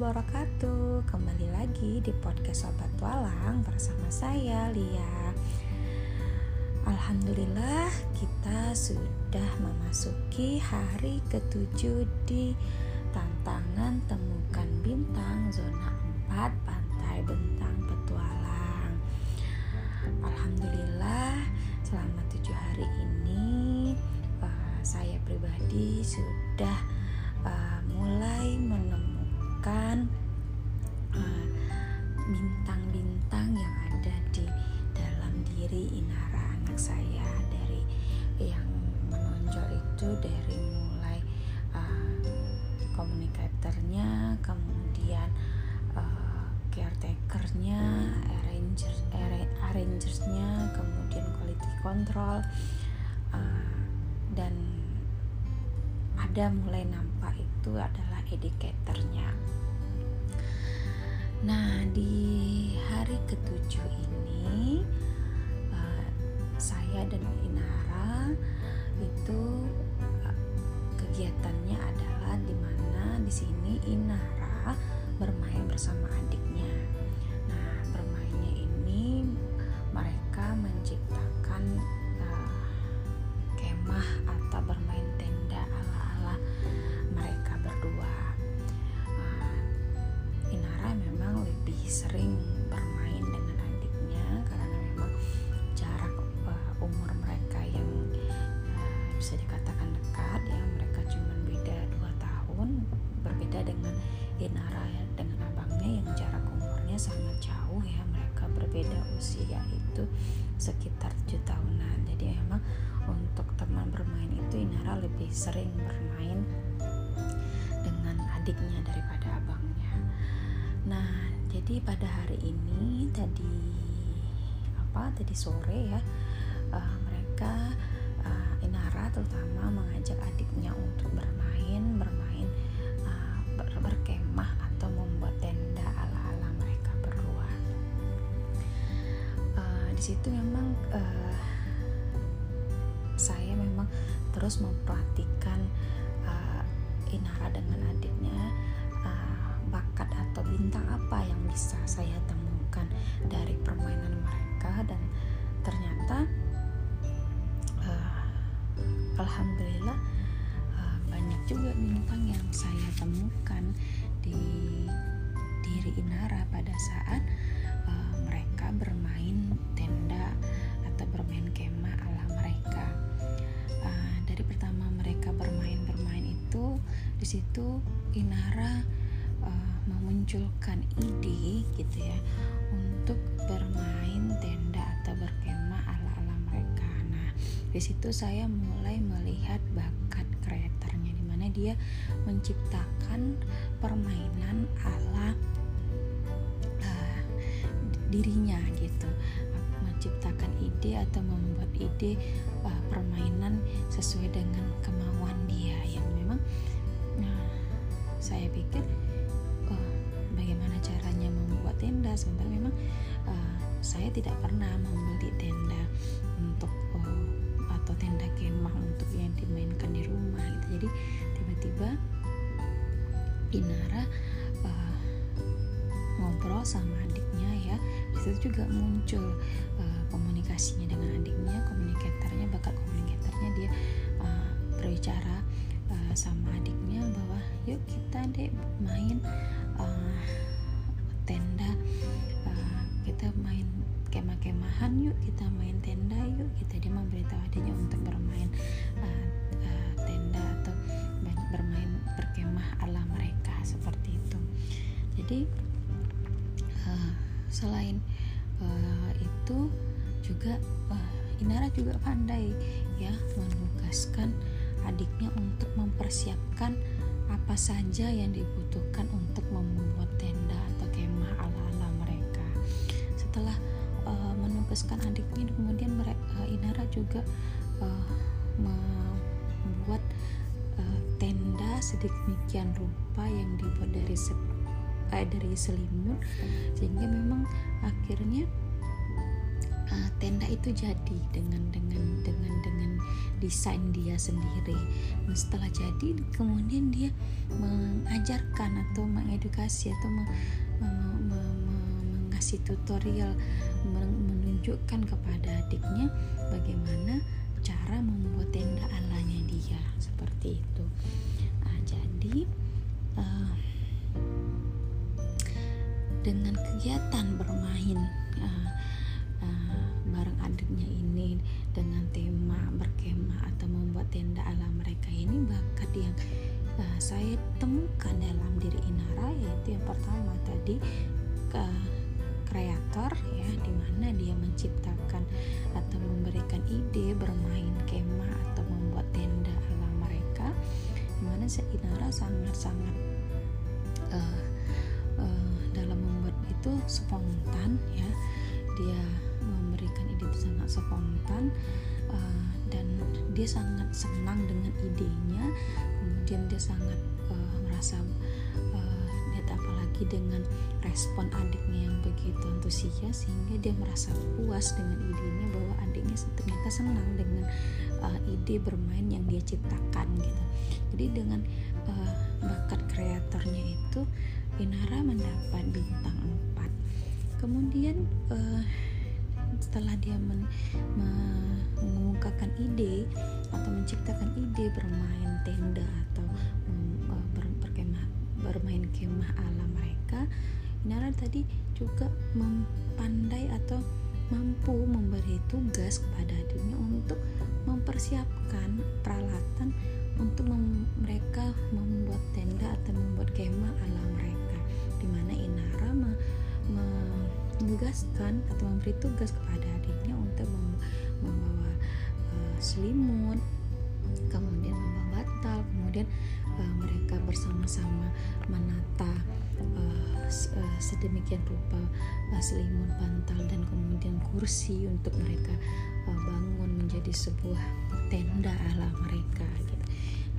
wabarakatuh. Kembali lagi di podcast Sobat Tualang bersama saya Lia. Alhamdulillah kita sudah memasuki hari ketujuh di tantangan temukan bintang itu dari mulai uh, komunikatornya kemudian uh, caretakernya arranger arrangersnya kemudian quality control uh, dan ada mulai nampak itu adalah educatornya. Nah di hari ketujuh ini sering bermain dengan adiknya karena memang jarak uh, umur mereka yang uh, bisa dikatakan dekat ya mereka cuma beda dua tahun berbeda dengan Inara ya, dengan abangnya yang jarak umurnya sangat jauh ya mereka berbeda usia itu sekitar 7 tahunan. Jadi emang untuk teman bermain itu Inara lebih sering bermain dengan adiknya daripada abangnya. Nah jadi pada hari ini tadi apa tadi sore ya uh, mereka uh, Inara terutama mengajak adiknya untuk bermain bermain uh, ber berkemah atau membuat tenda ala-ala mereka berdua. Uh, di situ memang uh, saya memang terus memperhatikan uh, Inara dengan adiknya uh, bakat atau bintang apa yang bisa saya temukan dari permainan mereka dan ternyata uh, alhamdulillah uh, banyak juga bintang yang saya temukan di diri Inara pada saat uh, mereka bermain tenda atau bermain kemah ala mereka. Uh, dari pertama mereka bermain bermain itu di situ Inara uh, memunculkan ide gitu ya untuk bermain tenda atau berkemah ala-ala mereka. Nah, di situ saya mulai melihat bakat kreatornya di mana dia menciptakan permainan ala uh, dirinya gitu menciptakan ide atau membuat ide uh, permainan sesuai dengan kemauan dia yang memang nah, saya pikir uh, bagaimana caranya membuat tenda. Sementara memang uh, saya tidak pernah membeli tenda untuk uh, atau tenda kemah untuk yang dimainkan di rumah gitu. Jadi tiba-tiba Inara uh, ngobrol sama adiknya ya. Di situ juga muncul uh, komunikasinya dengan adiknya komunikatornya bakat komunikatornya. Dia uh, berbicara uh, sama adiknya bahwa yuk kita dek main uh, tenda. Uh, kita main kemah-kemahan yuk kita main tenda yuk. Kita dia memberitahu adiknya untuk bermain uh, uh, tenda atau bermain berkemah ala mereka seperti itu. Jadi uh, selain uh, itu juga uh, Inara juga pandai ya menugaskan adiknya untuk mempersiapkan apa saja yang dibutuhkan untuk membuat tenda atau kemah ala-ala mereka. Setelah uh, menugaskan adiknya, kemudian mereka, uh, Inara juga uh, membuat uh, tenda sedemikian rupa yang dibuat dari se uh, dari selimut sehingga memang akhirnya uh, tenda itu jadi dengan dengan dengan dengan desain dia sendiri. Dan setelah jadi kemudian dia mengajarkan atau mengedukasi atau meng, mengasih tutorial menunjukkan kepada adiknya bagaimana cara membuat tenda alanya dia. Seperti itu. Nah, jadi uh, dengan kegiatan bermain uh, bareng adiknya ini dengan tema berkemah atau membuat tenda ala mereka ini bakat yang uh, saya temukan dalam diri Inara yaitu yang pertama tadi uh, kreator ya di mana dia menciptakan atau memberikan ide bermain kemah atau membuat tenda ala mereka di mana Inara sangat-sangat uh, itu spontan ya. Dia memberikan ide sangat spontan uh, dan dia sangat senang dengan idenya. Kemudian dia sangat uh, merasa uh, lihat apalagi dengan respon adiknya yang begitu antusias sehingga dia merasa puas dengan idenya bahwa adiknya ternyata senang dengan uh, ide bermain yang dia ciptakan gitu. Jadi dengan uh, bakat kreatornya itu Inara mendapat bintang kemudian uh, setelah dia men, mengungkapkan ide atau menciptakan ide bermain tenda atau uh, ber, berkemah bermain kemah ala mereka Inara tadi juga mempandai atau mampu memberi tugas kepada adiknya untuk mempersiapkan peralatan untuk mem mereka membuat tenda atau membuat kemah ala mereka. Di mana Inara menugaskan atau memberi tugas kepada adiknya untuk membawa uh, selimut kemudian membawa batal kemudian uh, mereka bersama-sama menata uh, sedemikian rupa uh, selimut bantal dan kemudian kursi untuk mereka uh, bangun menjadi sebuah tenda ala mereka gitu.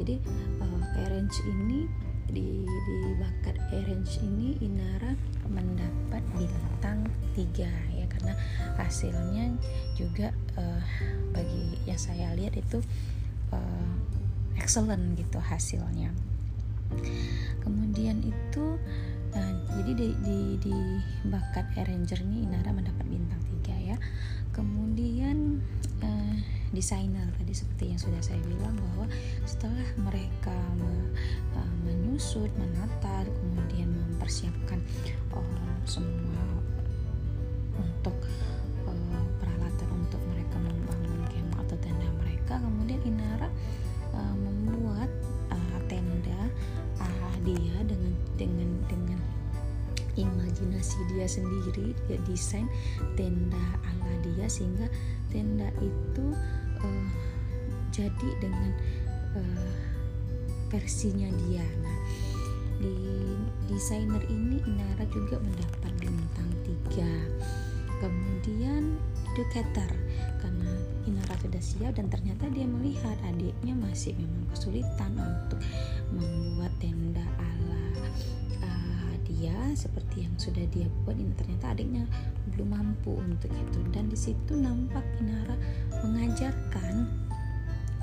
jadi uh, arrange ini di, di arrange ini Inara mendapat bintang tiga ya karena hasilnya juga uh, bagi yang saya lihat itu uh, excellent gitu hasilnya. Kemudian itu uh, jadi di, di, di bakat arranger ini Inara mendapat bintang tiga ya. Kemudian uh, desainer tadi seperti yang sudah saya bilang bahwa setelah mereka me, uh, menyusut, menata, kemudian mempersiapkan uh, semua untuk uh, peralatan untuk mereka membangun kemah atau tenda mereka, kemudian Inara uh, membuat uh, tenda uh, dia dengan dengan dengan imajinasi dia sendiri dia desain tenda ala dia sehingga tenda itu uh, jadi dengan uh, versinya dia. Nah di desainer ini Inara juga mendapat bintang tiga. Kemudian educator karena Inara sudah siap dan ternyata dia melihat adiknya masih memang kesulitan untuk membuat tenda ala dia seperti yang sudah dia buat ini. Ternyata adiknya belum mampu untuk itu. Dan di situ nampak Inara mengajarkan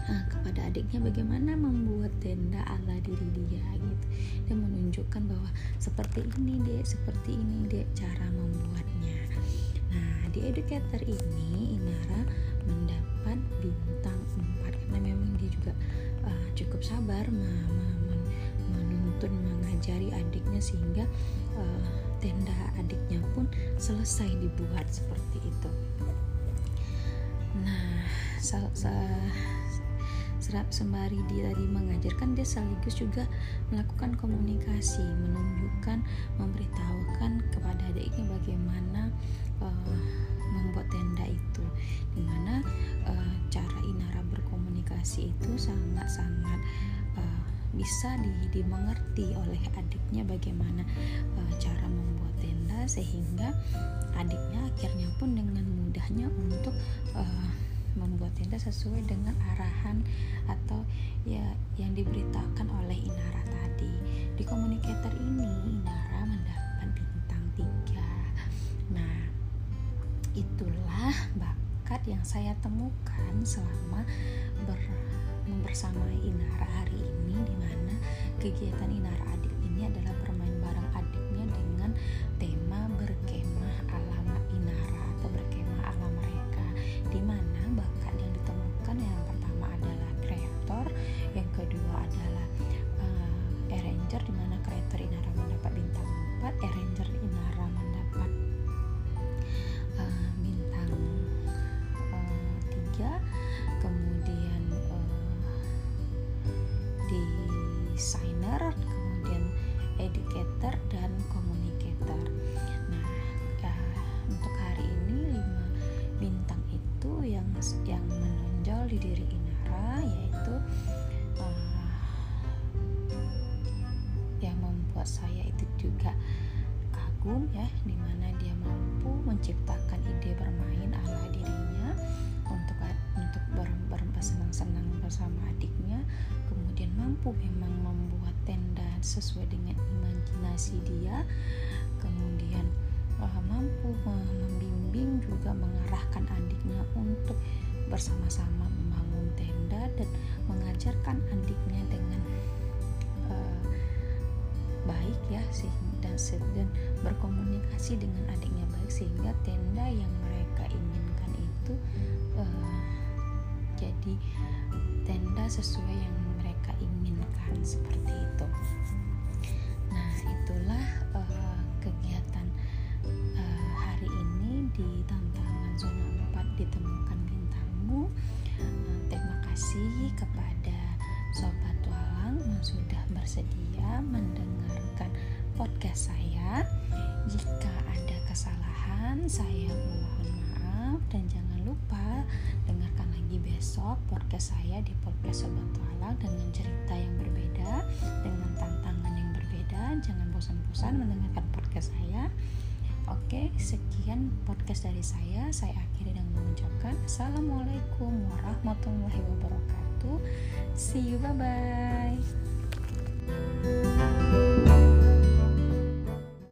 nah, kepada adiknya bagaimana membuat tenda ala diri dia gitu. Dan menunjukkan bahwa seperti ini dek seperti ini dek cara membuatnya. Nah di educator ini Inara mendapat bintang 4 karena memang dia juga uh, cukup sabar menuntun mengajari adiknya sehingga uh, tenda adiknya pun selesai dibuat seperti itu. Nah serap sembari dia tadi mengajarkan dia sekaligus juga melakukan komunikasi menunjukkan memberitahukan kepada adiknya bagaimana uh, membuat tenda itu. Di mana uh, cara Inara berkomunikasi itu sangat-sangat bisa di, dimengerti oleh adiknya bagaimana uh, cara membuat tenda sehingga adiknya akhirnya pun dengan mudahnya untuk uh, membuat tenda sesuai dengan arahan atau ya yang diberitakan oleh Inara tadi. Di komunikator ini Inara mendapat bintang tiga. Nah itulah bakat yang saya temukan selama ber bersama Inara hari ini di mana kegiatan Inara saya itu juga kagum ya di mana dia mampu menciptakan ide bermain ala dirinya untuk untuk ber, bersenang-senang bersama adiknya. Kemudian mampu memang membuat tenda sesuai dengan imajinasi dia. Kemudian uh, mampu membimbing juga mengarahkan adiknya untuk bersama-sama membangun tenda dan mengajarkan adiknya dengan uh, baik ya dan dan berkomunikasi dengan adiknya baik sehingga tenda yang mereka inginkan itu uh, jadi tenda sesuai yang inginkan seperti itu. Nah, itulah uh, kegiatan uh, hari ini di tantangan zona 4 ditemukan bintangmu. Uh, terima kasih kepada sobat tualang yang sudah bersedia mendengarkan podcast saya. Jika ada kesalahan, saya mohon maaf dan jangan lupa dengarkan lagi besok podcast saya di podcast Sobat Tualang dengan cerita yang berbeda, dengan tantangan yang berbeda. Jangan bosan-bosan mendengarkan podcast saya. Oke, sekian podcast dari saya. Saya akhiri dengan mengucapkan Assalamualaikum warahmatullahi wabarakatuh. See you, bye-bye.